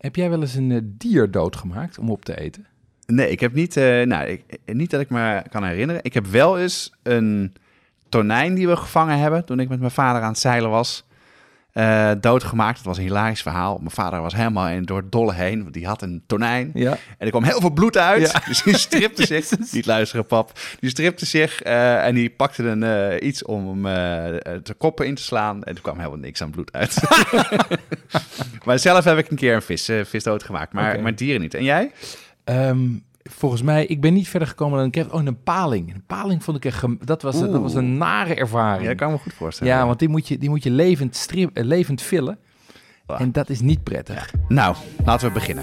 heb jij wel eens een eh, dier doodgemaakt om op te eten? Nee, ik heb niet, eh, nou, ik, niet dat ik me kan herinneren. Ik heb wel eens een tonijn die we gevangen hebben toen ik met mijn vader aan het zeilen was. Eh, doodgemaakt. Het was een hilarisch verhaal. Mijn vader was helemaal in, door het dolle heen. Want die had een tonijn. Ja. En er kwam heel veel bloed uit. Ja. Dus die stripte zich. Niet luisteren, pap. Die stripte zich eh, en die pakte een, eh, iets om hem de koppen in te slaan. En er kwam helemaal niks aan bloed uit. maar zelf heb ik een keer een vis, vis doodgemaakt. Maar, maar dieren niet. En jij? Ehm, volgens mij, ik ben niet verder gekomen dan ik heb... Oh, een paling. Een paling vond ik echt... Dat was, dat was een nare ervaring. Ja, dat kan ik me goed voorstellen. Ja, want die moet je, die moet je levend, strip, eh, levend villen. Wow. En dat is niet prettig. Nou, laten we beginnen.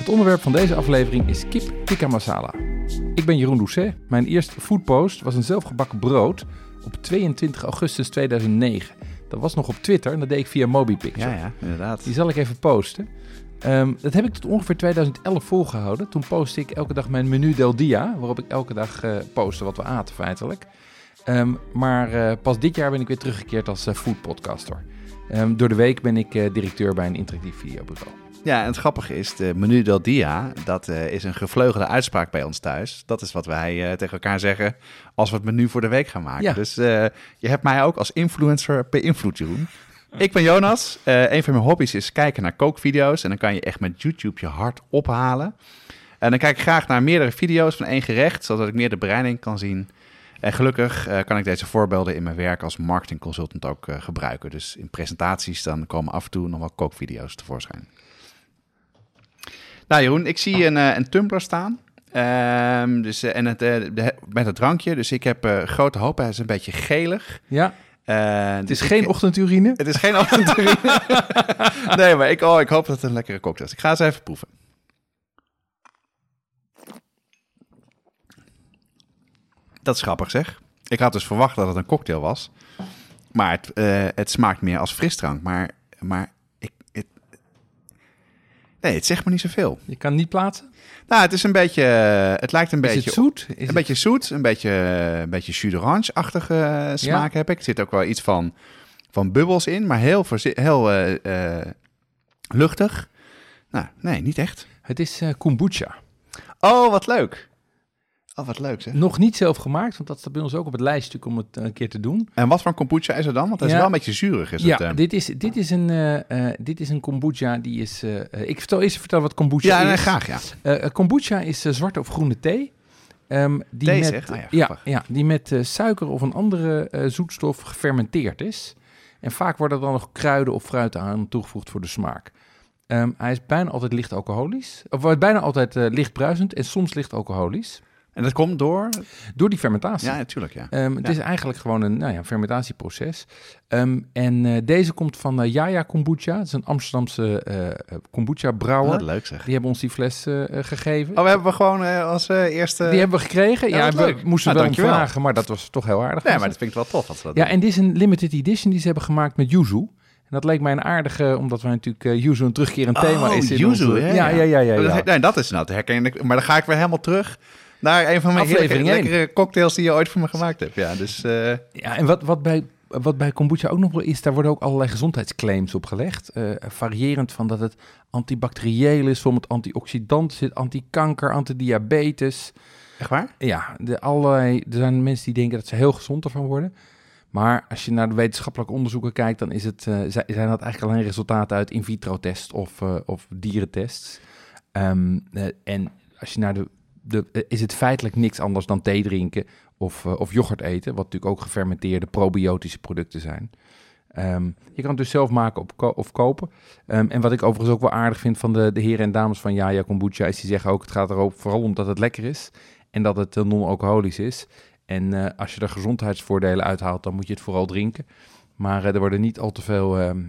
Het onderwerp van deze aflevering is kip tikka masala. Ik ben Jeroen Doucet. Mijn eerste foodpost was een zelfgebakken brood op 22 augustus 2009. Dat was nog op Twitter en dat deed ik via MobiPicture. Ja, ja, inderdaad. Die zal ik even posten. Ehm, dat heb ik tot ongeveer 2011 volgehouden. Toen postte ik elke dag mijn menu del dia, waarop ik elke dag eh postte wat we aten feitelijk. Ehm, maar eh, pas dit jaar ben ik weer teruggekeerd als eh, foodpodcaster. Ehm, door de week ben ik directeur bij een interactief videobureau. Ja, en het grappige is, de menu del dia, dat eh, is een gevleugelde uitspraak bij ons thuis. Dat is wat wij eh, tegen elkaar zeggen als we het menu voor de week gaan maken. Ja. Dus eh, je hebt mij ook als influencer beïnvloed, Jeroen. Ik ben Jonas. Een van mijn hobby's is kijken naar kookvideo's. En dan kan je echt met YouTube je hart ophalen. En dan kijk ik graag naar meerdere video's van één gerecht, zodat ik meer de bereiding kan zien. En gelukkig kan ik deze voorbeelden in mijn werk als marketingconsultant ook gebruiken. Dus in presentaties dan komen af en toe nog wel kookvideo's tevoorschijn. Nou Jeroen, ik zie een, eh, een tumbler staan. Ehm, dus, eh, en het, eh, de, met het drankje. Dus ik heb grote hoop. Hij is een beetje gelig. Ja, het dus is ik- geen ochtendurine. Het is geen avontuur. nee, maar ik, oh, ik hoop dat het een lekkere cocktail is. Ik ga eens even proeven. Dat is grappig zeg. Ik had dus verwacht dat het een cocktail was. Maar het, het smaakt meer als frisdrank. Maar, maar nee, het zegt me niet zoveel. Je kan niet plaatsen. Nou, het is een beetje, het lijkt een Is beetje het zoet? Is een het- beetje zoet, een beetje, een beetje jus d'orange-achtige eh, smaak heb ik. Er zit ook wel iets van, van bubbels in, maar heel, heel eh, eh, luchtig. Nou, nee, niet echt. Het is eh, kombucha. Oh, wat leuk. Oh, wat leuk zeg. Nog niet zelf gemaakt, want dat staat bij ons ook op het lijstje om het eh, een keer te doen. En wat voor een kombucha is er dan? Want hij is Ja. wel een beetje zuurig. Is ja, het, eh. dit, is, dit, is een, eh, dit is een kombucha die is... ik vertel eerst vertellen wat kombucha ja, is. nee, graag ja. Kombucha is zwarte of groene thee. Ehm, die Thee met? Ah ja, ja, ja, die met suiker of een andere zoetstof gefermenteerd is. En vaak worden er dan nog kruiden of fruit aan toegevoegd voor de smaak. Ehm, hij is bijna altijd licht alcoholisch. Of bijna altijd licht bruisend en soms licht alcoholisch. En dat komt door? Door die fermentatie. Ja, natuurlijk ja. Ehm, het Ja. is eigenlijk gewoon een nou ja, fermentatieproces. Ehm, en eh, deze komt van uh, Yaya Kombucha. Het is een Amsterdamse eh kombucha brouwer. Wat leuk zeg. Die hebben ons die fles eh, eh, gegeven. Oh, we hebben gewoon eh, als eh, eerste... Die hebben we gekregen. Ja, Ja, we moesten Nou, wel dankjewel. vragen, maar dat was toch heel aardig. Van maar dat vind ik wel tof. Als ze dat Ja, doen. en dit is een limited edition die ze hebben gemaakt met yuzu. En dat leek mij een aardige, omdat wij natuurlijk eh yuzu een terugkerend Oh, thema is. in yuzu, onze- ja, ja, ja, ja, ja, ja. Dat, nee, dat is nou te herkennen. Maar dan ga ik weer helemaal terug naar een van mijn Aflevering lekkere cocktails die je ooit voor me gemaakt hebt. Ja, dus eh, Ja, en wat, wat bij wat bij kombucha ook nog wel is, daar worden ook allerlei gezondheidsclaims op gelegd. Eh, variërend van dat het antibacterieel is, bijvoorbeeld antioxidant zit, antikanker, antidiabetes. Echt waar? Ja, de allerlei, er zijn mensen die denken dat ze heel gezond ervan worden. Maar als je naar de wetenschappelijke onderzoeken kijkt, dan is het, eh, zijn dat eigenlijk alleen resultaten uit in vitro tests of, of dierentests. Eh, en als je naar de, de, is het feitelijk niks anders dan thee drinken of, eh, of yoghurt eten, wat natuurlijk ook gefermenteerde probiotische producten zijn. Ehm, je kan het dus zelf maken op ko- of kopen. Ehm, en wat ik overigens ook wel aardig vind van de, de heren en dames van Jaja Kombucha, is die zeggen ook, het gaat er ook vooral om dat het lekker is en dat het eh, non-alcoholisch is. En eh, als je er gezondheidsvoordelen uithaalt, dan moet je het vooral drinken. Maar er worden niet al te veel ehm,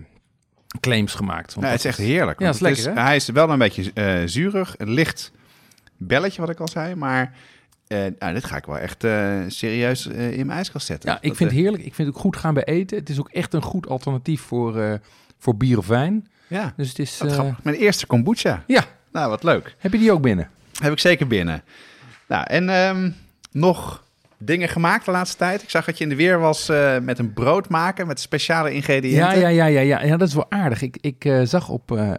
claims gemaakt. want het is echt heerlijk. Ja, het is lekker? Hij is wel een beetje zuurig, licht belletje wat ik al zei, maar eh, nou, dit ga ik wel echt eh, serieus eh, in mijn ijskast zetten. Ja, ik Dat, vind het heerlijk. Ik vind het ook goed gaan bij eten. Het is ook echt een goed alternatief voor, voor bier of wijn. Ja, Dus het is... Mijn eerste kombucha. ja, Nou, wat leuk. heb je die ook binnen? Heb ik zeker binnen. Nou, en ehm, nog dingen gemaakt de laatste tijd. Ik zag dat je in de weer was eh, met een brood maken met speciale ingrediënten. Ja, ja, ja, ja, ja. ja, dat is wel aardig. Ik, ik eh, zag op, eh,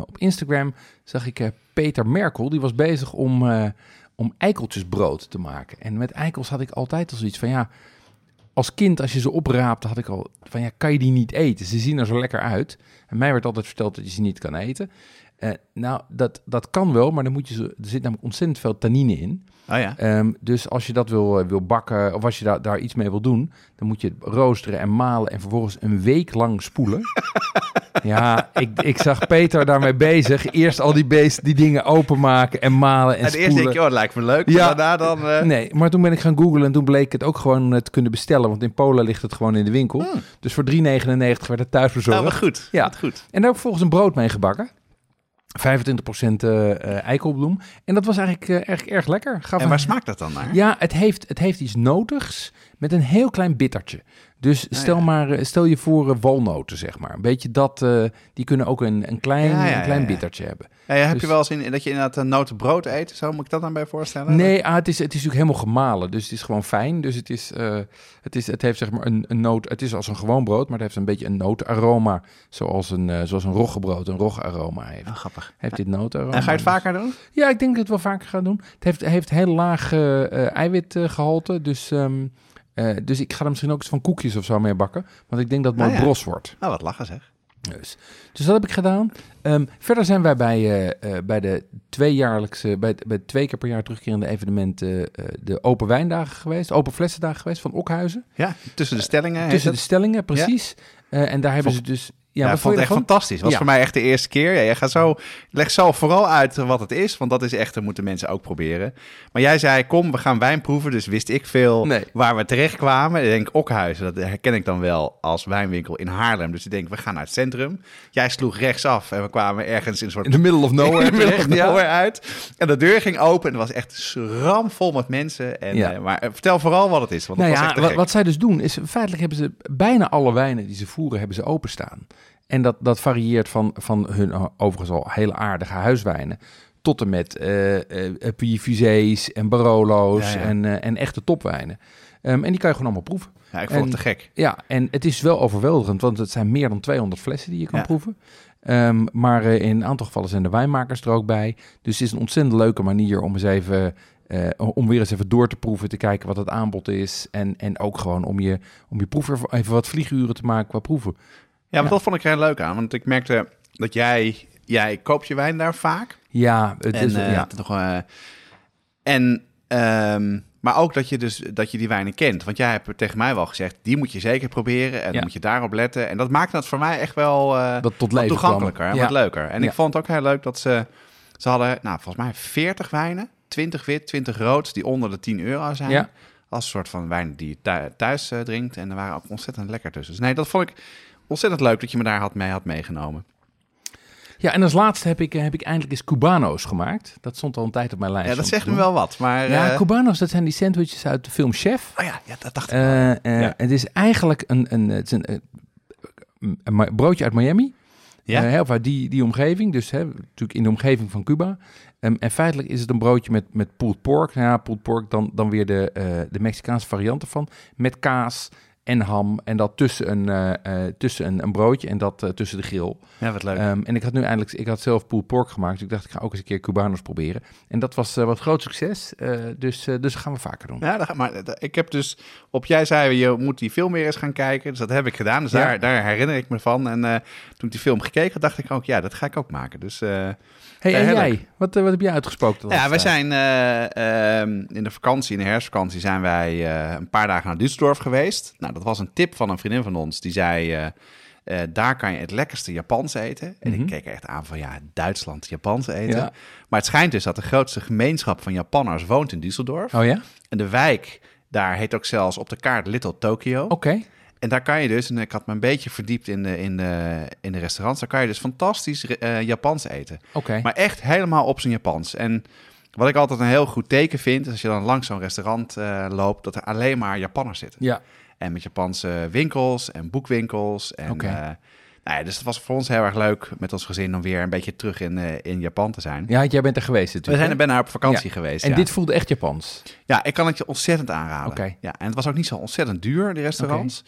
op Instagram zag ik Peter Merkel, die was bezig om, om eikeltjesbrood te maken. En met eikels had ik altijd al zoiets van ja. Als kind, als je ze opraapte, had ik al van ja, kan je die niet eten? Ze zien er zo lekker uit. En mij werd altijd verteld dat je ze niet kan eten. Eh, nou, dat, dat kan wel, maar dan moet je er zit namelijk ontzettend veel tannine in. Oh ja. Ehm, dus als je dat wil, eh, wil bakken of als je daar daar iets mee wil doen, dan moet je het roosteren en malen en vervolgens een week lang spoelen. ja, ik, ik zag Peter daarmee bezig. Eerst al die, die dingen openmaken en malen en En eerst spoelen. denk je, oh, dat lijkt me leuk. Ja. Maar daarna dan... eh, Nee, maar toen ben ik gaan googlen en toen bleek het ook gewoon te kunnen bestellen. Want in Polen ligt het gewoon in de winkel. Hmm. Dus voor 3,99 werd het thuis bezorgd. Nou, wat goed. Ja. Wat goed. En daar heb ik volgens een brood mee gebakken. 25% eh, eh, eikelbloem. En dat was eigenlijk, eh, eigenlijk erg lekker. Gaf En een- waar smaakt dat dan naar? Ja, het heeft, het heeft iets notigs met een heel klein bittertje. Dus stel, Ah, ja. maar, eh, stel je voor eh, walnoten, zeg maar. Een beetje dat, eh, die kunnen ook een, een klein, Ja, ja, een klein bittertje hebben. Ja, heb Dus- je wel eens in, dat je inderdaad een notenbrood eet? Zo moet ik dat dan bij voorstellen? Nee, ah, het, is, het is natuurlijk helemaal gemalen. Dus het is gewoon fijn. Dus het, is, het, is, het heeft zeg maar een, een noot. Het is als een gewoon brood, maar het heeft een beetje een nootaroma. Zoals een, eh, zoals een roggebrood een rogaroma heeft. Oh, grappig. Heeft dit nootaroma? En ga je het Dus- vaker doen? Ja, ik denk dat ik het wel vaker ga doen. Het heeft, heeft heel laag eh, eh, eiwitgehalte. Dus, ehm, eh, dus ik ga er misschien ook eens van koekjes of zo mee bakken. Want ik denk dat het mooi Ah, ja. bros wordt. Oh, wat lachen zeg. Dus, dus dat heb ik gedaan. Ehm, verder zijn wij bij, eh, eh, bij de tweejaarlijkse, bij, bij twee keer per jaar terugkerende evenementen, de open wijndagen geweest, open flessendagen geweest van Okhuizen. Ja, tussen de stellingen. Tussen de stellingen, precies. En daar hebben ze dus. Ja, Ja, ik vond het echt ervan? fantastisch. was Ja. voor mij echt de eerste keer. Ja, je gaat zo, leg zo vooral uit wat het is, want dat is echt, dat moeten mensen ook proberen. Maar jij zei, kom, we gaan wijn proeven, dus wist ik veel Nee. waar we terecht kwamen. Ik denk, Okhuizen, dat herken ik dan wel als wijnwinkel in Haarlem. Dus ik denk, we gaan naar het centrum. Jij sloeg rechtsaf en we kwamen ergens in een soort In the middle of nowhere. in the middle of terecht, ja. nowhere uit. En de deur ging open en het was echt ramvol met mensen. En, eh, maar eh, vertel vooral wat het is, want Nou dat was echt wat, wat zij dus doen is, feitelijk hebben ze bijna alle wijnen die ze voeren, hebben ze openstaan. En dat, dat varieert van, van hun eh, overigens al hele aardige huiswijnen, tot en met Puy Fusées en Barolo's Ja, ja. En, en echte topwijnen. Ehm, en die kan je gewoon allemaal proeven. Ja, ik vond en- het te gek. Ja, en het is wel overweldigend, want het zijn meer dan 200 flessen die je kan Ja. proeven. Ehm, maar in een aantal gevallen zijn de wijnmakers er ook bij. Dus het is een ontzettend leuke manier om eens even... om weer eens even door te proeven, te kijken wat het aanbod is. En, en ook gewoon om je, om je proever even wat vlieguren te maken qua proeven. Ja, maar dat vond ik heel leuk aan. Want ik merkte dat jij, jij koopt je wijn daar vaak. Ja, het en, is, eh, ja. toch, eh, en ehm, maar ook dat je dus dat je die wijnen kent. Want jij hebt tegen mij wel gezegd, die moet je zeker proberen. En Ja. dan moet je daarop letten. En dat maakt het voor mij echt wel eh, dat tot leven toegankelijker en wat leuker. En Ja. ik vond het ook heel leuk dat ze... Ze hadden, nou, volgens mij 40 wijnen. 20 wit, 20 rood, die onder de 10 euro zijn. Als een soort van wijn die je thu- thuis drinkt. En er waren ook ontzettend lekker tussen. Dus nee, dat vond ik ontzettend leuk dat je me daar had mee had meegenomen. Ja, en als laatste heb ik, eh, heb ik eindelijk eens Cubano's gemaakt. Dat stond al een tijd op mijn lijst. Ja, dat zegt me wel wat. Maar Ja, eh, Cubano's, dat zijn die sandwiches uit de film Chef. oh ja, ja, dat dacht ik wel. Eh, Ja. Het is eigenlijk een, een, het is een, broodje uit Miami. Ja? Hè, of uit die, die omgeving. Dus hè, natuurlijk in de omgeving van Cuba. Ehm, en feitelijk is het een broodje met, met pulled pork. Nou ja, pulled pork, dan, dan weer de, de Mexicaanse variant ervan. Met kaas en ham. En dat tussen een, eh, eh, tussen een, een broodje en dat eh, tussen de grill. Ja, wat leuk. Ehm, en ik had nu eindelijk, ik had zelf pulled pork gemaakt. Dus ik dacht, ik ga ook eens een keer Cubanos proberen. En dat was wat groot succes. Dus, dus dat gaan we vaker doen. Ja, maar ik heb dus op jij zei je moet die film weer eens gaan kijken, dus dat heb ik gedaan. Dus Ja. daar, daar herinner ik me van. En toen ik die film gekeken, dacht ik ook, ja, dat ga ik ook maken. Dus hey, en jij? Wat, eh, wat heb jij uitgesproken? ja, wij zijn eh, ehm, in de vakantie, in de herfstvakantie, zijn wij eh, een paar dagen naar Düsseldorf geweest. Nou, dat was een tip van een vriendin van ons. Die zei, daar kan je het lekkerste Japans eten. En Mhm. ik keek echt aan van, ja, Duitsland, Japans eten. Ja. Maar het schijnt dus dat de grootste gemeenschap van Japanners woont in Düsseldorf. Oh ja? En de wijk, daar heet ook zelfs op de kaart Little Tokyo. Oké. En daar kan je dus, en ik had me een beetje verdiept in de, in de, in de restaurants, daar kan je dus fantastisch eh, Japans eten. Oké. Maar echt helemaal op zijn Japans. En wat ik altijd een heel goed teken vind, is als je dan langs zo'n restaurant eh, loopt, dat er alleen maar Japanners zitten. Ja. En met Japanse winkels en boekwinkels. En, eh, nou ja, dus het was voor ons heel erg leuk met ons gezin om weer een beetje terug in, in Japan te zijn. Ja, jij bent er geweest We natuurlijk. zijn er bijna op vakantie geweest. En ja. dit voelde echt Japans. Ja, ik kan het je ontzettend aanraden. Ja, en het was ook niet zo ontzettend duur, die restaurants.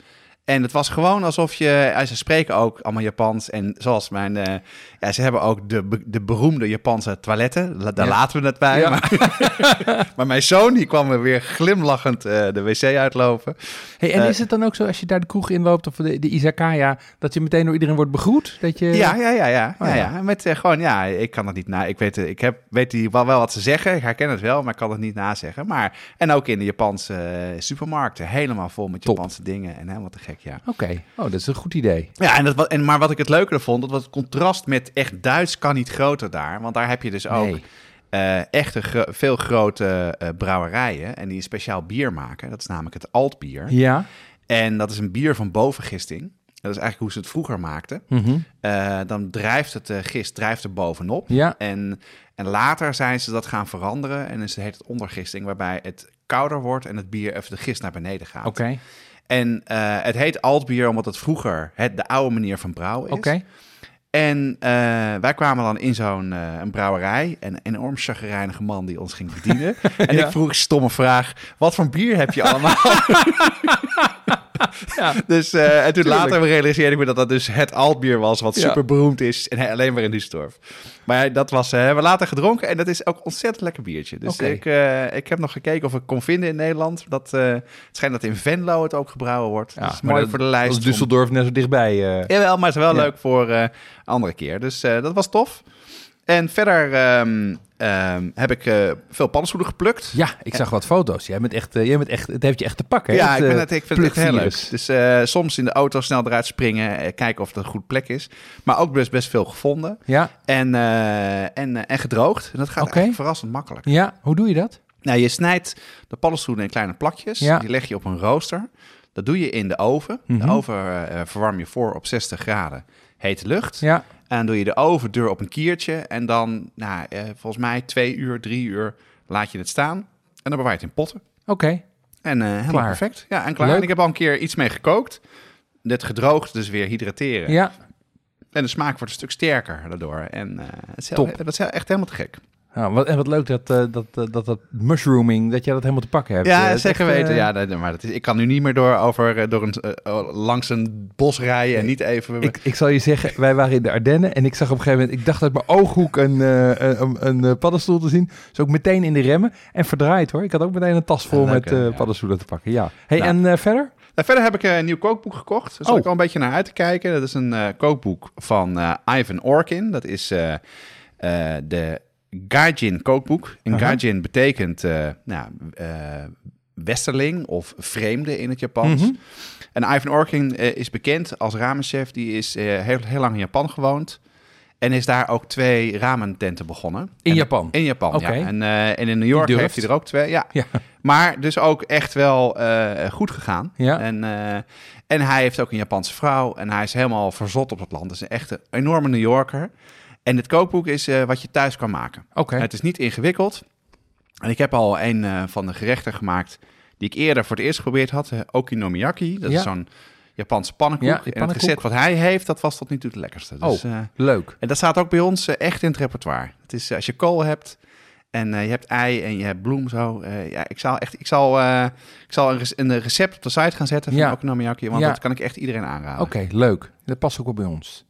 En het was gewoon alsof je... Ze spreken ook allemaal Japans. En zoals mijn... eh, ja, ze hebben ook de, de beroemde Japanse toiletten. La- Daar Ja. laten we het bij. Ja. Maar, maar mijn zoon, die kwam er weer glimlachend eh, de wc uitlopen. Hey, en Eh, is het dan ook zo als je daar de kroeg inloopt of de, de izakaya, dat je meteen door iedereen wordt begroet? Dat je... Ja, ja, ja, ja. Oh, ja, ja. Met gewoon, ja, ik kan het niet na. Ik weet, ik heb, weet die wel, wel wat ze zeggen. Ik herken het wel, maar ik kan het niet nazeggen. Maar, en ook in de Japanse supermarkten. Helemaal vol met Top. Japanse dingen. En helemaal te gek, ja. Oké, oh, dat is een goed idee. Ja, en dat, en, maar wat ik het leuker vond, dat was het contrast met echt Duits kan niet groter daar. Want daar heb je dus ook Nee. eh, echte gro- veel grote eh, brouwerijen. En die een speciaal bier maken. Dat is namelijk het altbier. Ja. En dat is een bier van bovengisting. Dat is eigenlijk hoe ze het vroeger maakten. Mhm. Eh, dan drijft het gist drijft er bovenop. Ja. En, en later zijn ze dat gaan veranderen. En is het heet het ondergisting, waarbij het kouder wordt en het bier even de gist naar beneden gaat. Oké, En eh, het heet altbier omdat het vroeger het, de oude manier van brouwen is. oké. En eh, wij kwamen dan in zo'n eh, een brouwerij. En een enorm chagrijnige man die ons ging bedienen. En Ja. ik vroeg een stomme vraag. Wat voor bier heb je allemaal? Ja. Dus, eh, en toen Tuurlijk. later realiseerde ik me dat dat dus het altbier was. Wat super beroemd is. En alleen maar in Düsseldorf. Maar dat was, eh, hebben we later gedronken. En dat is ook ontzettend lekker biertje. Dus ik, eh, ik heb nog gekeken of ik kon vinden in Nederland. Dat, het schijnt dat in Venlo het ook gebrouwen wordt. Ja, dat is mooi dat- voor de lijst. Dat is om- Düsseldorf net zo dichtbij. Jawel, maar het is wel leuk voor andere keer. Dus dat was tof. En verder ehm, ehm, heb ik eh, veel paddenstoelen geplukt. Ja, ik zag wat foto's. Jij bent echt, eh, jij bent echt, het heeft je echt te pakken. Ja, het, ik, ben eh, het, ik vind het echt heel leuk. Dus soms in de auto snel eruit springen, kijken of het een goed plek is. Maar ook best, best veel gevonden. Ja, En, en, en gedroogd. En dat gaat eigenlijk verrassend makkelijk. ja, hoe doe je dat? Nou, je snijdt de paddenstoelen in kleine plakjes. Ja. Die leg je op een rooster. Dat doe je in de oven. Mhm. De oven eh, verwarm je voor op 60 graden hete lucht. Ja, En dan doe je de ovendeur op een kiertje. En dan, nou, eh, volgens mij twee uur, drie uur laat je het staan. En dan bewaar je het in potten. oké. En eh helemaal Klaar. perfect. Ja, en klaar. Leuk. En ik heb al een keer iets mee gekookt. Dit gedroogd, dus weer hydrateren. Ja, En de smaak wordt een stuk sterker daardoor. En eh, het is heel- Top. dat is echt helemaal te gek. Nou, wat, en wat leuk dat, eh, dat, eh, dat, dat mushrooming, dat jij dat helemaal te pakken hebt. Ja, Eh, zeker eh, weten. Ja, nee, maar dat is, ik kan nu niet meer door, over, door een, oh, langs een bos rijden en niet even... Ik, ik zal je zeggen, wij waren in de Ardennen en ik zag op een gegeven moment, ik dacht uit mijn ooghoek een, een, een, paddenstoel te zien. Dus ook meteen in de remmen en verdraaid hoor. Ik had ook meteen een tas vol Ja, leuk, met Ja. paddenstoelen te pakken. Ja. Hey, Nou. en verder? Nou, verder heb ik een nieuw kookboek gekocht. Daar Oh. ik al een beetje naar uit te kijken. Dat is een kookboek van Ivan Orkin. Dat is de Gaijin kookboek. En Aha. Gaijin betekent eh, nou, eh, westerling of vreemde in het Japans. Mhm. En Ivan Orkin eh, is bekend als ramenchef. Die is heel, heel lang in Japan gewoond. En is daar ook twee ramententen begonnen. In En- Japan? In Japan, ja. En, en in New York heeft hij er ook twee. Ja. Ja. Maar dus ook echt wel goed gegaan. Ja. En, en hij heeft ook een Japanse vrouw. En hij is helemaal verzot op het land. Dus een echte enorme New Yorker. En dit kookboek is eh, wat je thuis kan maken. Oké. Het is niet ingewikkeld. En ik heb al een eh, van de gerechten gemaakt die ik eerder voor het eerst geprobeerd had. eh, okinomiyaki. Dat Ja. is zo'n Japanse pannenkoek. Ja, en het recept wat hij heeft, dat was tot nu toe het lekkerste. Dus, Oh. Leuk. en dat staat ook bij ons echt in het repertoire. Het is, als je kool hebt En je hebt ei en je hebt bloem zo. Ja, ik zal echt, ik zal, ik zal een, een recept op de site gaan zetten van Ja. okonomiyaki, want dat kan ik echt iedereen aanraden. Oké, leuk. Dat past ook wel bij ons.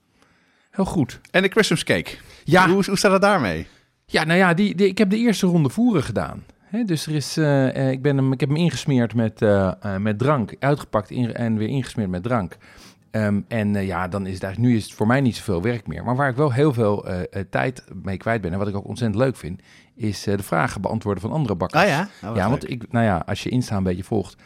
Heel goed. En de Christmas cake. Ja, Hoe, hoe staat het daarmee? ja nou ja, die, die, ik heb de eerste ronde voeren gedaan. Dus er is, eh, eh, ik, ben hem, ik heb hem ingesmeerd met, eh, met drank, uitgepakt in- en weer ingesmeerd met drank. Ehm, en ja, dan is het eigenlijk, nu is het voor mij niet zoveel werk meer. Maar waar ik wel heel veel tijd mee kwijt ben en wat ik ook ontzettend leuk vind, is de vragen beantwoorden van andere bakkers. Ah ja? Oh, wat ja, leuk. want ik, nou ja, als je Insta een beetje volgt.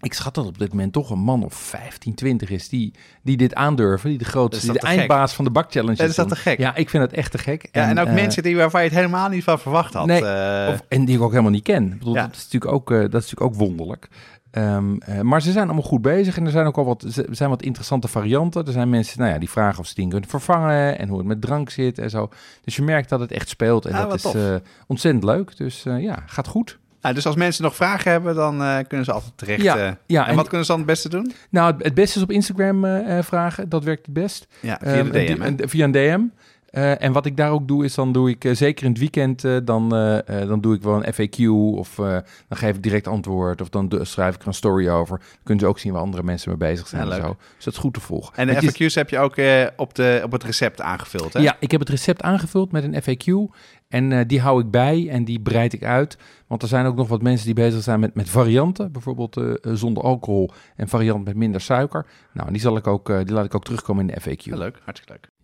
Ik schat dat op dit moment toch een man of 15, 20 is die, die dit aandurven. Die de Is grootste, dat die de gek? eindbaas van de bakchallenge Ja, is dat te gek? Ja, ik vind het echt te gek. Ja, en ook eh, mensen die, waarvan je het helemaal niet van verwacht had. Nee, Eh, of, en die ik ook helemaal niet ken. Ik bedoel, Ja. dat, is natuurlijk ook, eh, dat is natuurlijk ook wonderlijk. Ehm, eh, maar ze zijn allemaal goed bezig en er zijn ook al wat, zijn wat interessante varianten. Er zijn mensen nou ja, die vragen of ze dingen kunnen vervangen en hoe het met drank zit en zo. Dus je merkt dat het echt speelt en Ah, dat is ontzettend leuk. Dus ja, gaat goed. Nou, dus als mensen nog vragen hebben, dan eh, kunnen ze altijd terecht. Ja, eh. ja, en, en- wat kunnen ze dan het beste doen? Nou, het, het beste is op Instagram eh, vragen. Dat werkt het best. Ja, via de DM. en- via een DM. Eh, en wat ik daar ook doe, is dan doe ik eh, zeker in het weekend, eh, dan, dan doe ik wel een FAQ of dan geef ik direct antwoord of dan schrijf ik er een story over. Dan kunnen ze ook zien waar andere mensen mee bezig zijn Ja, en zo. Dus dat is goed te volgen. En de FAQ's heb je ook op, de, op het recept aangevuld, hè? Ja, ik heb het recept aangevuld met een FAQ en die hou ik bij en die breid ik uit. Want er zijn ook nog wat mensen die bezig zijn met, met varianten, bijvoorbeeld zonder alcohol en variant met minder suiker. Nou, die, zal ik ook, die laat ik ook terugkomen in de FAQ. Ja, leuk, hartstikke leuk.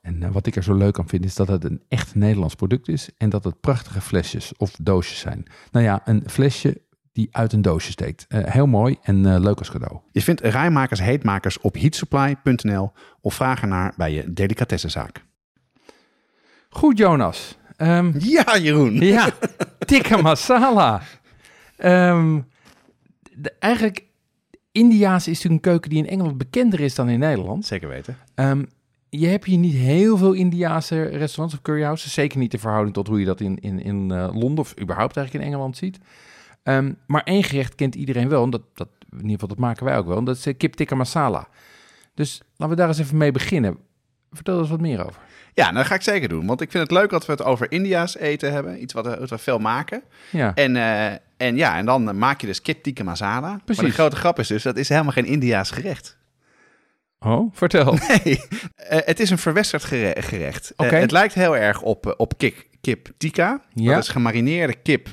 En eh, wat ik er zo leuk aan vind is dat het een echt Nederlands product is en dat het prachtige flesjes of doosjes zijn. Nou ja, een flesje die uit een doosje steekt. Eh, heel mooi en eh, leuk als cadeau. Je vindt rijmakers heetmakers op heatsupply.nl of vraag ernaar bij je delicatessenzaak. Goed, Jonas. Ehm, Ja, Jeroen. Ja, tikka masala. Ehm, de- eigenlijk, Indiaas is natuurlijk een keuken die in Engeland bekender is dan in Nederland. Zeker weten. Ehm, je hebt hier niet heel veel Indiaanse restaurants of curryhouses. Zeker niet in verhouding tot hoe je dat in, in, in eh, Londen of überhaupt eigenlijk in Engeland ziet. Ehm, maar één gerecht kent iedereen wel. En dat, dat, in ieder geval, dat maken wij ook wel. En dat is eh, kip tikka masala. Dus laten we daar eens even mee beginnen. Vertel er eens wat meer over. Ja, nou, dat ga ik zeker doen. Want ik vind het leuk dat we het over India's eten hebben. Iets wat, we- wat we veel maken. Ja, En, eh, en ja, en dan maak je dus kip tikka masala. Precies. Maar de grote grap is dus, dat is helemaal geen Indiaas gerecht. Oh, vertel. Nee, eh, het is een verwesterd gere- gerecht. Eh, Oké. het lijkt heel erg op, eh, op kip, kip tikka. Ja. Dat is gemarineerde kip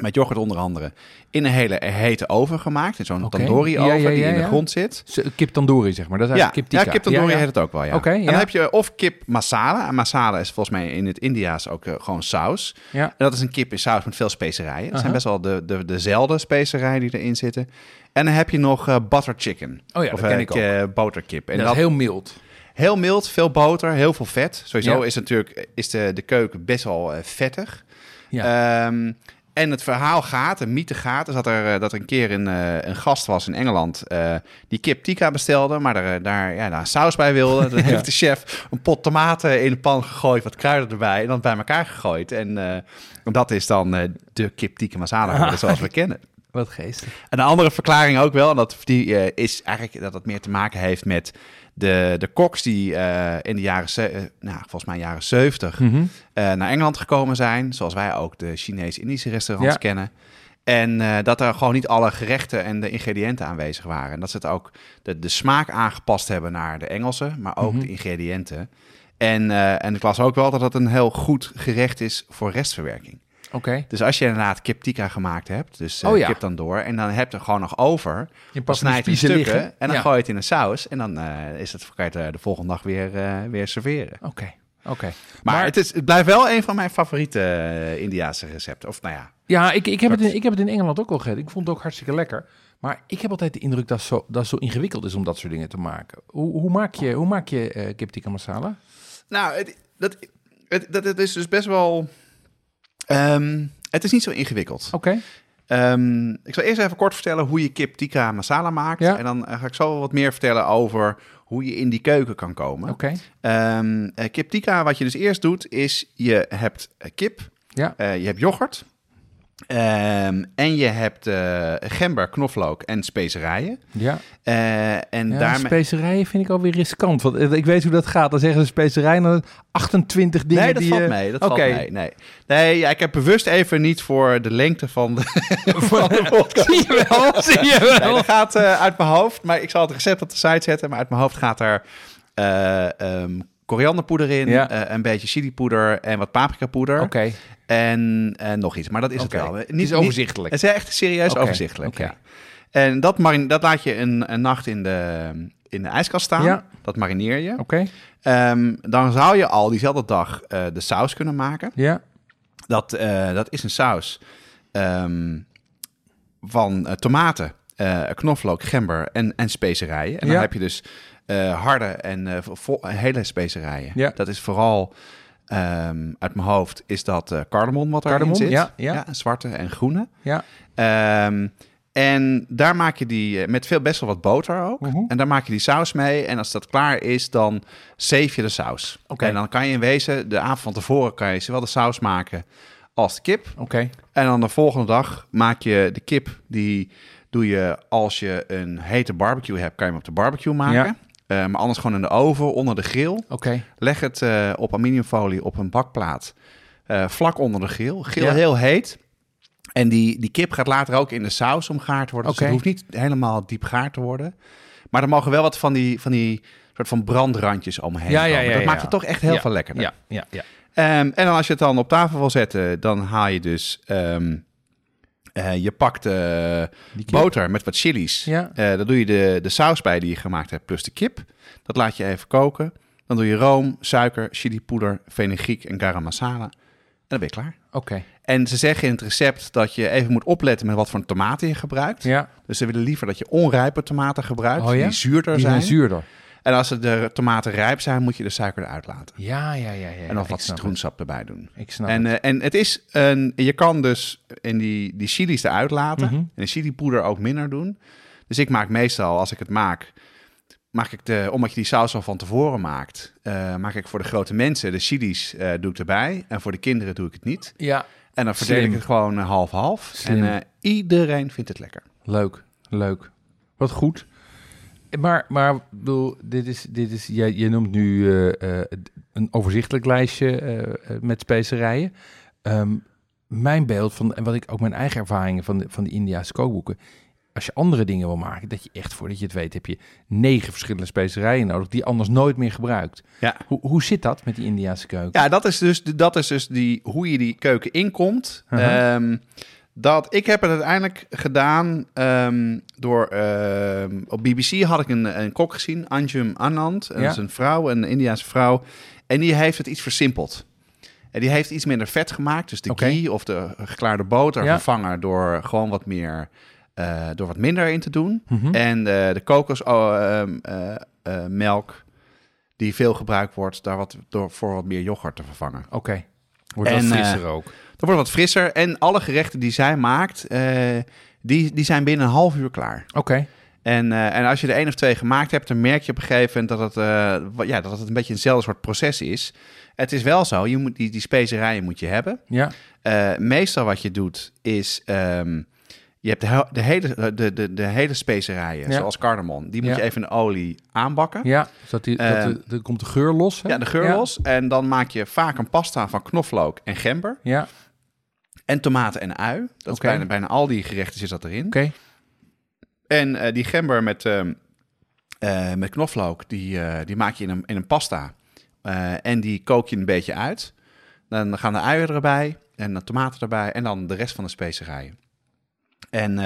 met yoghurt onder andere in een hele hete oven gemaakt. In zo'n tandoori Ja, oven ja, die ja, in de ja. grond zit. Kip tandoori, zeg maar. Dat is Ja, eigenlijk kip ja, tikka. kip tandoori Ja, ja. heet het ook wel, ja. En ja. dan heb je of kip masala. En masala is volgens mij in het Indiaas ook eh, gewoon saus. Ja. En dat is een kip in saus met veel specerijen. Dat zijn best wel de, de, dezelfde specerijen die erin zitten. En dan heb je nog eh, butter chicken. Oh ja, of dat ken eh, ik ook. boterkip. En dat dat, is heel mild. Heel mild, veel boter, heel veel vet. Sowieso Ja. is natuurlijk is de, de keuken best wel vettig. Ja. Ehm, en het verhaal gaat, de mythe gaat, is dat er, eh, dat er een keer een, eh, een gast was in Engeland eh, die kip tikka bestelde, maar er, daar, ja, daar saus bij wilde. Dan heeft de chef een pot tomaten in de pan gegooid, wat kruiden erbij en dan bij elkaar gegooid. En dat is dan de kip tikka masala geworden, zoals we kennen. Wat geestig. En een andere verklaring ook wel, en dat die, is eigenlijk dat het meer te maken heeft met de, de koks die eh, in de jaren, eh, nou, volgens mij jaren 70 Mhm. eh, naar Engeland gekomen zijn. Zoals wij ook de Chinees-Indische restaurants Ja. kennen. En dat er gewoon niet alle gerechten en de ingrediënten aanwezig waren. En dat ze het ook de, de smaak aangepast hebben naar de Engelse, maar ook Mhm. de ingrediënten. En, en ik las ook wel dat het een heel goed gerecht is voor restverwerking. Oké. Dus als je inderdaad kip tikka gemaakt hebt, dus Oh ja. kip dan door, en dan heb je er gewoon nog over, Je dan past snij je in stukken liggen. en dan Ja. gooi je het in een saus. En dan eh, is het, kan je het eh, de volgende dag weer, weer serveren. Oké. Oké. Maar, het, is, het blijft wel een van mijn favoriete uh, Indiaanse recepten. Of nou ja. Ja, ik, ik, heb het in, ik heb het in Engeland ook al gegeten. Ik vond het ook hartstikke lekker. Maar ik heb altijd de indruk dat, zo, dat het zo ingewikkeld is om dat soort dingen te maken. Hoe, hoe maak je, hoe maak je kip tikka masala? Nou, het, dat, het, dat, het is dus best wel... ehm, het is niet zo ingewikkeld. Oké. Ehm, ik zal eerst even kort vertellen hoe je kip tikka masala maakt. Ja. En dan eh, ga ik zo wat meer vertellen over hoe je in die keuken kan komen. Oké. Ehm, eh, kip tikka, wat je dus eerst doet, is je hebt eh, kip, Ja. je hebt yoghurt. Ehm, en je hebt eh, gember, knoflook en specerijen. Ja. Eh, en ja daarmee... specerijen vind ik alweer riskant. Want eh, ik weet hoe dat gaat. Dan zeggen ze specerijen dan 28 dingen Nee, dat die valt je- mee. Dat valt mee. Nee, nee ja, ik heb bewust even niet voor de lengte van de, van de podcast. Zie je wel? Zie je Nee, wel? dat gaat uit mijn hoofd. Maar ik zal het recept op de site zetten. Maar uit mijn hoofd gaat er eh, ehm, korianderpoeder in, Ja. eh, een beetje chilipoeder en wat paprikapoeder. Oké. En, en nog iets. Maar dat is het wel. Het is overzichtelijk. het is echt serieus overzichtelijk. oké. Ja. En dat, marin, dat laat je een, een nacht in de, in de ijskast staan. Ja. Dat marineer je. Oké. Ehm, dan zou je al diezelfde dag eh, de saus kunnen maken. Ja. Dat, eh, dat is een saus ehm, van eh, tomaten, eh, knoflook, gember en, en specerijen. En dan Ja. heb je dus eh, harde en vo- hele specerijen. Ja. Dat is vooral ehm, uit mijn hoofd is dat eh cardamom wat erin zit. ja, ja. zwarte en groene. Ja. Ehm, en daar maak je die met veel best wel wat boter ook. Mhm. En daar maak je die saus mee. En als dat klaar is, dan zeef je de saus. Oké. En dan kan je in wezen de avond van tevoren kan je zowel de saus maken als de kip. Oké. En dan de volgende dag maak je de kip. Die doe je als je een hete barbecue hebt, kan je hem op de barbecue maken. Ja. Eh, maar anders gewoon in de oven onder de grill. Oké. Leg het eh, op aluminiumfolie op een bakplaat. eh, vlak onder de grill. Grill Ja. heel heet. En die, die kip gaat later ook in de saus omgaard worden. Oké. Dus het hoeft niet helemaal diep gaar te worden. Maar er mogen wel wat van die, van die soort van brandrandjes omheen Ja, ja, ja, Dat maakt het toch echt heel veel lekkerder. Ja. Ja. Ja. Ehm, en dan als je het dan op tafel wil zetten, dan haal je dus... ehm, eh, je pakt eh, boter met wat chilies. Ja. Eh, dan doe je de, de saus bij die je gemaakt hebt, plus de kip. Dat laat je even koken. Dan doe je room, suiker, chilipoeder, fenugreek en garam masala. En dan ben je klaar. Oké. En ze zeggen in het recept dat je even moet opletten met wat voor tomaten je gebruikt. Ja. Dus ze willen liever dat je onrijpe tomaten gebruikt, Oh ja? die zuurder Die zijn. zijn zuurder. En als de tomaten rijp zijn, moet je de suiker eruit laten. Ja, ja, ja. ja. en nog wat citroensap erbij doen. Ik snap En, het. eh, en het is een, je kan dus in die, die chilies eruit laten Mhm. en de chilipoeder ook minder doen. Dus ik maak meestal, als ik het maak, maak ik de, omdat je die saus al van tevoren maakt, eh, maak ik voor de grote mensen de chilies eh, doe ik erbij en voor de kinderen doe ik het niet. Ja. En dan verdeel Slim. ik het gewoon half-half. En iedereen vindt het lekker. Leuk, leuk. Wat goed. Maar, maar bedoel, dit is, dit is, jij, je noemt nu eh, eh, een overzichtelijk lijstje eh, met specerijen. Ehm, mijn beeld van, en wat ik ook mijn eigen ervaringen van de, van die Indiaanse kookboeken. Als je andere dingen wil maken, dat je echt voordat je het weet, heb je negen verschillende specerijen nodig die je anders nooit meer gebruikt. Ja. Hoe, hoe zit dat met die Indiaanse keuken? Ja, dat is dus, dat is dus die, hoe je die keuken inkomt. Uh-huh. Ehm, dat, ik heb het uiteindelijk gedaan ehm, door... ehm, op BBC had ik een, een kok gezien, Anjum Anand. Dat Ja. is een vrouw, een Indiaanse vrouw. En die heeft het iets versimpeld. En die heeft iets minder vet gemaakt. Dus de Oké. ghee of de geklaarde boter Ja. vervangen door gewoon wat meer... eh, door wat minder in te doen. Mhm. En eh, de kokosmelk, die veel gebruikt wordt, daar wat, door, voor wat meer yoghurt te vervangen. Oké. Wordt En, eh, frisser ook. Dat wordt wat frisser. En alle gerechten die zij maakt, eh, die, die zijn binnen een half uur klaar. Oké. En, eh, en als je er één of twee gemaakt hebt, dan merk je op een gegeven moment dat het, eh, ja, dat het een beetje eenzelfde soort proces is. Het is wel zo, je moet, die, die specerijen moet je hebben. Ja. Meestal wat je doet is, ehm, je hebt de, he- de, hele, de, de, de hele specerijen, Ja. zoals cardamom, die moet Ja. je even in de olie aanbakken. Ja, zodat die, dat Eh, de, komt de geur los. Hè? Ja, de geur los. En dan maak je vaak een pasta van knoflook en gember. Ja. En tomaten en ui. Dat Oké. is bijna, bijna al die gerechten zit dat erin. Oké. En eh, die gember met, ehm, eh, met knoflook, die, eh, die maak je in een, in een pasta. En die kook je een beetje uit. Dan gaan de uien erbij en de tomaten erbij en dan de rest van de specerijen. En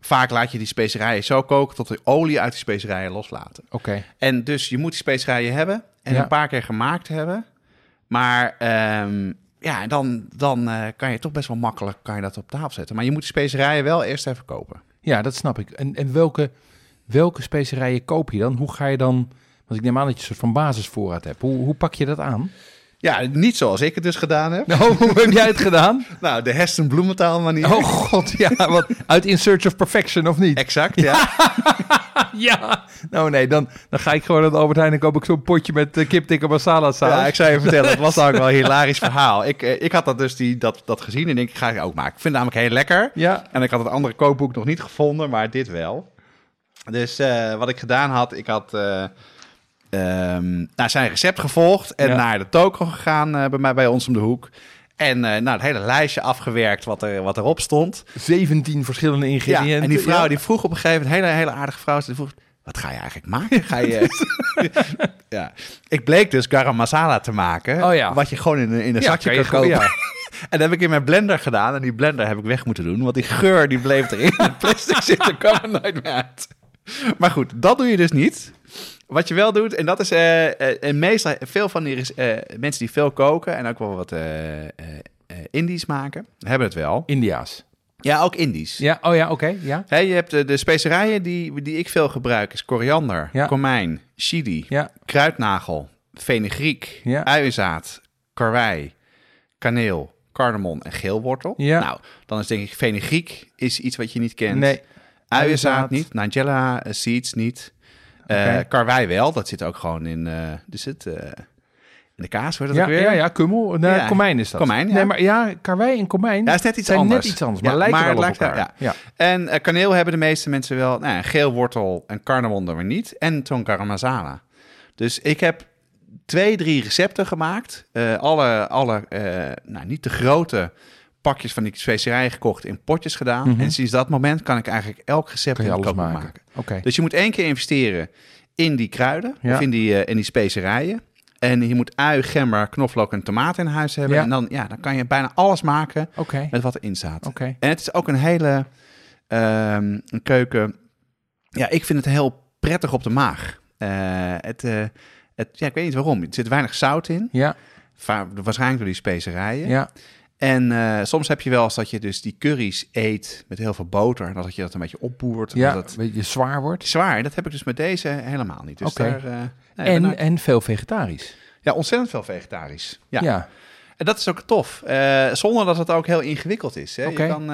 vaak laat je die specerijen zo koken tot de olie uit die specerijen loslaten. Oké. En dus je moet die specerijen hebben en Ja. een paar keer gemaakt hebben. Maar ehm, ja, dan, dan eh, kan je toch best wel makkelijk kan je dat op tafel zetten. Maar je moet de specerijen wel eerst even kopen. Ja, dat snap ik. En, en welke, welke specerijen koop je dan? Hoe ga je dan... Want ik neem aan dat je een soort van basisvoorraad hebt. Hoe, hoe pak je dat aan? Ja, niet zoals ik het dus gedaan heb. Nou, hoe heb jij het gedaan? Nou, de Heston Bloementaal manier. Oh god, ja. Wat, uit In Search of Perfection, of niet? Exact, ja. Ja. Nou nee, dan, dan ga ik gewoon naar de Albert Heijn en koop ik zo'n potje met uh, kip tikka masala saus. Ja, ik zou je vertellen, het was ook wel een hilarisch verhaal. Ik, eh, ik had dat dus die, dat, dat gezien en ik ga ik ook maken. Ik vind het namelijk heel lekker. Ja. En ik had het andere kookboek nog niet gevonden, maar dit wel. Dus eh, wat ik gedaan had, ik had eh, ehm, naar zijn recept gevolgd en Ja. naar de toko gegaan eh, bij mij bij ons om de hoek. En eh, nou, het hele lijstje afgewerkt wat, er, wat erop stond. 17 verschillende ingrediënten. Ja, en die vrouw Ja. die vroeg op een gegeven moment, een hele, hele aardige vrouw, die vroeg, wat ga je eigenlijk maken? Ga je... ja. Ik bleek dus garam masala te maken, Oh ja. wat je gewoon in, een- in een zakje kan kopen. En dat heb ik in mijn blender gedaan en die blender heb ik weg moeten doen, want die geur die bleef erin. Het plastic zit er kwam er nooit meer uit. Maar goed, dat doe je dus niet. Wat je wel doet, en dat is eh, eh, en meestal veel van die eh, mensen die veel koken en ook wel wat Indisch maken, hebben het wel. India's. Ja, ook Indisch. Ja, oh ja, oké, ja. Hè, je hebt de, de specerijen die, die ik veel gebruik, is koriander, Ja. komijn, chili, Ja, kruidnagel, fenugreek, Ja. uienzaad, karwei, kaneel, cardamom en geelwortel. Ja. Nou, dan is denk ik fenugreek is iets wat je niet kent. nee. Uienzaad niet, Nigella seeds niet. Eh Oké. Karwei wel, dat zit ook gewoon in, eh dus het, eh, in de kaas, wordt dat Ja, weer? ja, ja, kummel. Nee, Ja. komijn is dat. Komijn, ja. Nee, maar ja, karwei en komijn Ja, is net iets zijn anders. net iets anders, maar Ja, lijken maar wel op lijkt wel- elkaar. ja. En kaneel hebben de meeste mensen wel. Nou, geelwortel en cardamom dan weer niet. En zo'n garam masala. Dus ik heb twee, drie recepten gemaakt. Eh, alle, alle eh, nou, niet te grote pakjes van die specerijen gekocht in potjes gedaan. Mhm. En sinds dat moment kan ik eigenlijk elk recept in kookboek maken. Oké. Dus je moet één keer investeren in die kruiden Ja. of in die, eh, in die specerijen. En je moet ui, gember, knoflook en tomaat in huis hebben. Ja. En dan, ja, dan kan je bijna alles maken Oké. met wat erin staat. Oké. En het is ook een hele ehm, een keuken. Ja, ik vind het heel prettig op de maag. Eh, het, eh, het, ja, ik weet niet waarom. Er zit weinig zout in. Ja, waarschijnlijk door die specerijen. ja. En eh, soms heb je wel eens dat je dus die curry's eet met heel veel boter. En dat je dat een beetje opboert. Ja, Dat het een beetje zwaar wordt. zwaar. En dat heb ik dus met deze helemaal niet. Dus daar, eh, nee, En, en veel vegetarisch. ja, ontzettend veel vegetarisch. Ja. Ja. En dat is ook tof. Eh, zonder dat het ook heel ingewikkeld is. Hè. Oké. Je kan,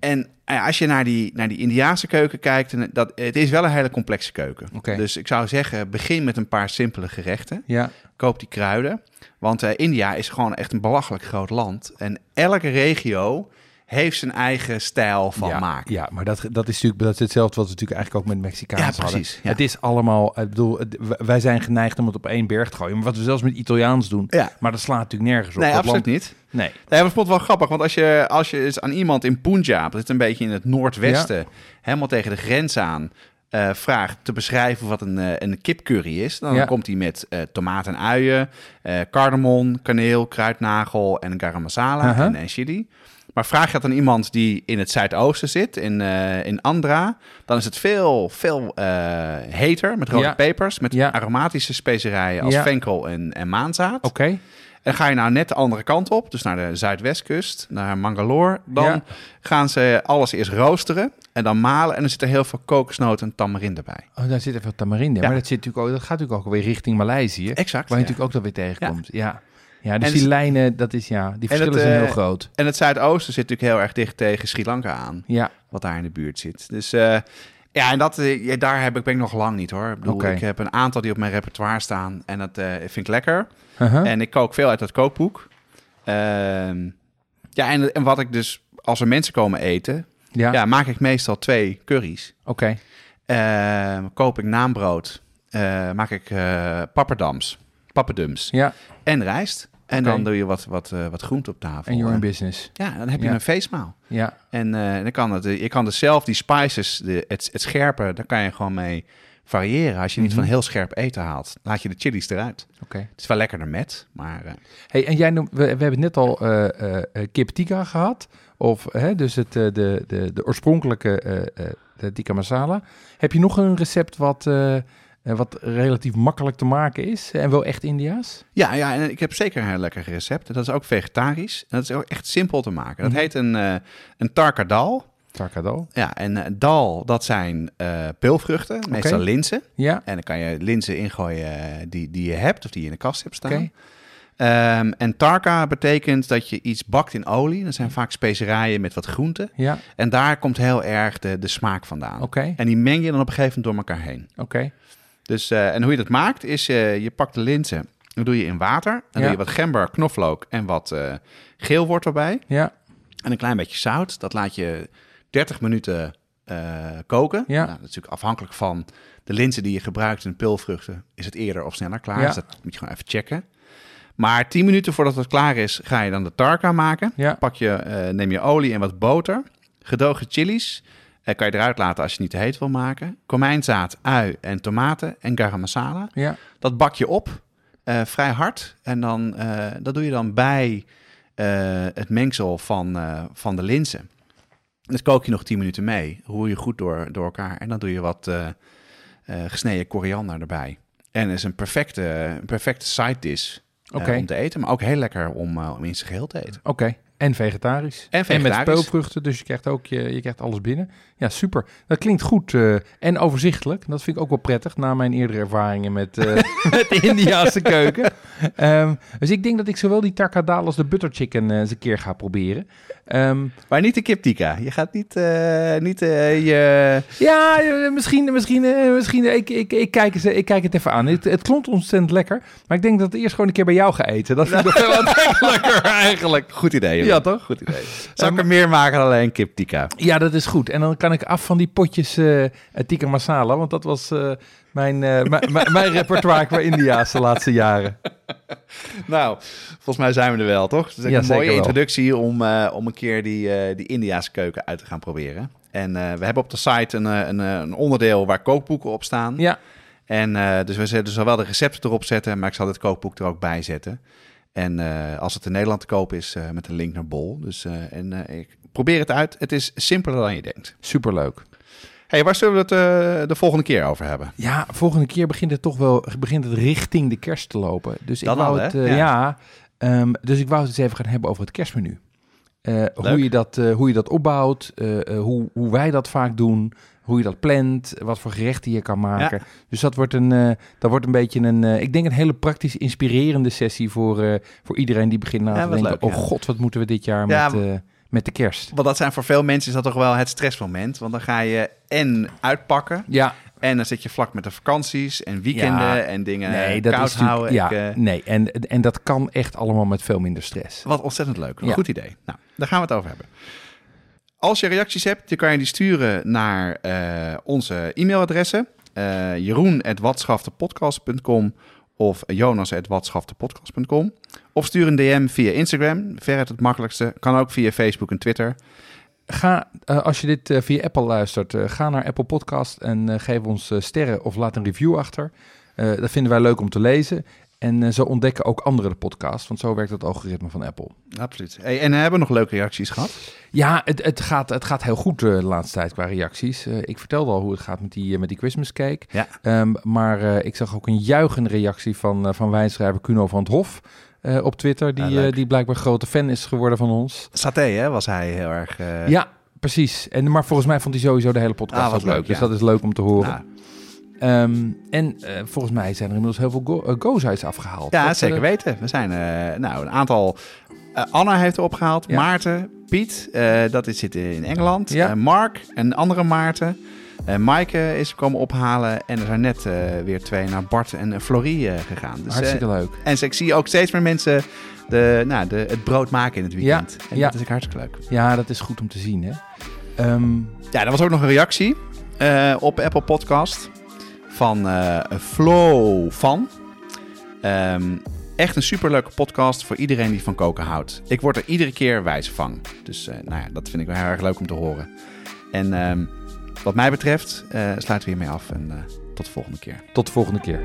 en nou als je naar die, naar die Indiaanse keuken kijkt, en dat, het is wel een hele complexe keuken. Dus ik zou zeggen, begin met een paar simpele gerechten. Ja. Koop die kruiden. Want eh, India is gewoon echt een belachelijk groot land. En elke regio heeft zijn eigen stijl van ja, maken. Ja, maar dat, dat is natuurlijk dat is hetzelfde wat we natuurlijk eigenlijk ook met Mexicaans Ja, hadden. precies, ja. Het is allemaal, ik bedoel, wij zijn geneigd om het op één berg te gooien. Maar wat we zelfs met Italiaans doen, Ja. maar dat slaat natuurlijk nergens op. Nee, Dat absoluut land- niet. Nee. Nee, maar ik vond het wel grappig, want als je, als je eens aan iemand in Punjab, dat zit een beetje in het noordwesten, helemaal tegen de grens aan, eh, vraagt te beschrijven wat een, eh, een kipcurry is, dan Ja. komt hij met eh tomaat en uien, eh cardamom, kaneel, kruidnagel en garam masala Aha. en, en chili. Maar vraag je dat aan iemand die in het zuidoosten zit, in, eh, in Andhra, dan is het veel, veel eh, heter, met rode Ja. pepers, met Ja. aromatische specerijen als Ja. venkel en, en maanzaad. Oké. En ga je nou net de andere kant op, dus naar de zuidwestkust, naar Mangalore, dan Ja. gaan ze alles eerst roosteren en dan malen. En dan zit er heel veel kokosnoot en tamarinde bij. Oh, daar zit even tamarinde. Ja. Maar dat, zit natuurlijk ook, dat gaat natuurlijk ook weer richting Maleisië. Exact. Waar je ja. natuurlijk ook dat weer tegenkomt. Ja. Ja, dus En die lijnen, dat is ja, die En het, verschillen zijn eh, heel groot. En het zuidoosten zit natuurlijk heel erg dicht tegen Sri Lanka aan, Ja, wat daar in de buurt zit. Dus eh, ja, en dat, eh, ja, daar heb ik, ben ik nog lang niet hoor. Ik bedoel, Oké. ik heb een aantal die op mijn repertoire staan en dat eh, vind ik lekker. Uh-huh. En ik kook veel uit dat kookboek. Ehm, ja, en, en wat ik dus, als er mensen komen eten, ja. ja, maak ik meestal twee curry's. oké. Ehm, koop ik naambrood, eh, maak ik eh papperdams, papperdums Ja, en rijst. En dan doe je wat, wat, eh, wat groente op tafel. en you're in En business. ja, dan heb je Ja. een feestmaal. Ja, En eh, dan kan het, je kan dus zelf die spices, de, het, het scherpe, daar kan je gewoon mee variëren. Als je niet Mhm. van heel scherp eten haalt, laat je de chilies eruit. oké. Het is wel lekkerder met, maar eh, Hey, en jij noemt, we, we hebben net al eh eh, eh, kip tikka gehad. Of hè, dus het, eh, de, de, de oorspronkelijke eh eh, tikka masala. Heb je nog een recept wat, eh, eh, wat relatief makkelijk te maken is en wel echt Indiaas? Ja, ja, en ik heb zeker een heel lekker recept. Dat is ook vegetarisch. En dat is ook echt simpel te maken. Dat Mhm. heet een, eh een tarka dal. Tarkadal. Ja, en uh, dal, dat zijn uh, peulvruchten, meestal linzen. Ja, En dan kan je linzen ingooien eh, die, die je hebt of die je in de kast hebt staan. oké. Ehm, en tarka betekent dat je iets bakt in olie. Dat zijn vaak specerijen met wat groenten. Ja, En daar komt heel erg de, de smaak vandaan. oké. En die meng je dan op een gegeven moment door elkaar heen. Oké. Dus, eh, en hoe je dat maakt, is eh, je pakt de linzen, dan doe je in water. Dan Ja. doe je wat gember, knoflook en wat eh geelwortel bij. Ja, En een klein beetje zout. Dat laat je 30 minuten koken. Ja. Nou, dat is natuurlijk afhankelijk van de linzen die je gebruikt in pulvruchten. Is het eerder of sneller klaar? Ja. Dus dat moet je gewoon even checken. Maar 10 minuten voordat het klaar is, ga je dan de tarka maken. ja. Pak je, neem je olie en wat boter. Gedogen chilies. Eh, kan je eruit laten als je niet te heet wil maken. Komijnzaad, ui en tomaten en garam masala. Ja, Dat bak je op, eh, vrij hard. En dan, eh, dat doe je dan bij het mengsel van, van de linzen. Dat kook je nog 10 minuten mee. Roer je goed door, door elkaar. En dan doe je wat gesneden koriander erbij. En het is een perfecte, een perfecte side dish om te eten. Maar ook heel lekker om, om in zijn geheel te eten. oké. En vegetarisch. En En met speelvruchten, dus je krijgt ook je, je krijgt alles binnen. Ja, super. Dat klinkt goed eh, en overzichtelijk. Dat vind ik ook wel prettig na mijn eerdere ervaringen met, eh, met de Indiaanse keuken. Ehm, dus ik denk dat ik zowel die tarkadal als de butter chicken eh, eens een keer ga proberen. Ehm, Maar niet de kip tikka. Je gaat niet, niet je... ja, misschien, misschien, misschien ik, ik, ik, kijk eens, ik kijk het even aan. Het, het klonk ontzettend lekker, maar ik denk dat ik eerst gewoon een keer bij jou ga eten. Dat vind ik aantrekkelijker eigenlijk. Goed idee. Ja, toch? Goed idee. Zal ik er meer maken dan alleen kip tikka? Ja, dat is goed. En dan kan ik af van die potjes eh tikka masala, want dat was eh, mijn, eh, mijn- mijn- repertoire qua India's de laatste jaren. Nou, volgens mij zijn we er wel, toch? Het is Ja, een mooie wel. introductie om, om een keer die, die Indiaanse keuken uit te gaan proberen. En we hebben op de site een, een, een onderdeel waar kookboeken op staan. Ja, En dus we zetten zowel de recepten erop zetten, maar ik zal het kookboek er ook bij zetten. En eh, als het in Nederland te koop is, eh, met een link naar Bol. Dus eh, en, eh, ik probeer het uit. Het is simpeler dan je denkt. superleuk. hey, waar zullen we het eh, de volgende keer over hebben? Ja, volgende keer begint het toch wel begint het richting de kerst te lopen. Dus ik wou al, het, eh, Ja. ja, ehm, dus ik wou het eens even gaan hebben over het kerstmenu. Eh, hoe, je dat, eh, hoe je dat opbouwt, eh, eh, hoe, hoe wij dat vaak doen, hoe je dat plant, wat voor gerechten je kan maken. Dus dat wordt een, eh, dat wordt een beetje een, eh, ik denk een hele praktisch inspirerende sessie voor, eh, voor iedereen die begint na Ja, te denken, leuk, oh ja. god, wat moeten we dit jaar Ja, met, met de kerst? Want dat zijn voor veel mensen is dat toch wel het stressmoment. Want dan ga je en uitpakken. Ja, En dan zit je vlak met de vakanties en weekenden Ja. en dingen nee, dat koud is houden. ja, Ik, nee, en, en dat kan echt allemaal met veel minder stress. wat ontzettend leuk. Een Ja. goed idee. Nou, daar gaan we het over hebben. Als je reacties hebt, dan kan je die sturen naar eh, onze e-mailadressen. eh jeroen.watschaftepodcast.com of jonas.watschaftepodcast.com. Of stuur een DM via Instagram, veruit het makkelijkste. Kan ook via Facebook en Twitter. Ga, eh, als je dit via Apple luistert, ga naar Apple Podcast en geef ons sterren of laat een review achter. Dat vinden wij leuk om te lezen. En eh, zo ontdekken ook anderen de podcast, want zo werkt het algoritme van Apple. Absoluut. Hey, en hebben we nog leuke reacties gehad? Ja, het, het, gaat, het gaat heel goed eh, de laatste tijd qua reacties. Eh, ik vertelde al hoe het gaat met die, met die Christmas cake. Ja. Ehm, maar ik zag ook een juichende reactie van, van wijnschrijver Kuno van het Hof op Twitter. Die, Ja, die blijkbaar grote fan is geworden van ons. Saté, hè, was hij heel erg... Ja, precies. En, maar volgens mij vond hij sowieso de hele podcast Ah, ook leuk. leuk, Dus dat is leuk om te horen. nou, Ehm, en eh, volgens mij zijn er inmiddels heel veel go- eh, go-sites afgehaald. Ja, zeker eh, weten. We zijn nou, een aantal. Anna heeft er opgehaald. Ja. Maarten, Piet, dat is, zit in Engeland. Ja. Mark, een andere Maarten. Maaike is komen ophalen. En er zijn net weer twee naar Bart en Florie gegaan. Dus, Hartstikke leuk. en ik zie ook steeds meer mensen de, nou, de, het brood maken in het weekend. en ja. dat is ook hartstikke leuk. Ja, dat is goed om te zien, hè. Ehm, Ja, er was ook nog een reactie op Apple Podcast van eh Flo van. Ehm, echt een superleuke podcast voor iedereen die van koken houdt. Ik word er iedere keer wijs van. Dus eh, nou ja, dat vind ik wel heel erg leuk om te horen. En ehm, wat mij betreft eh, sluiten we hiermee af en tot de volgende keer. tot de volgende keer.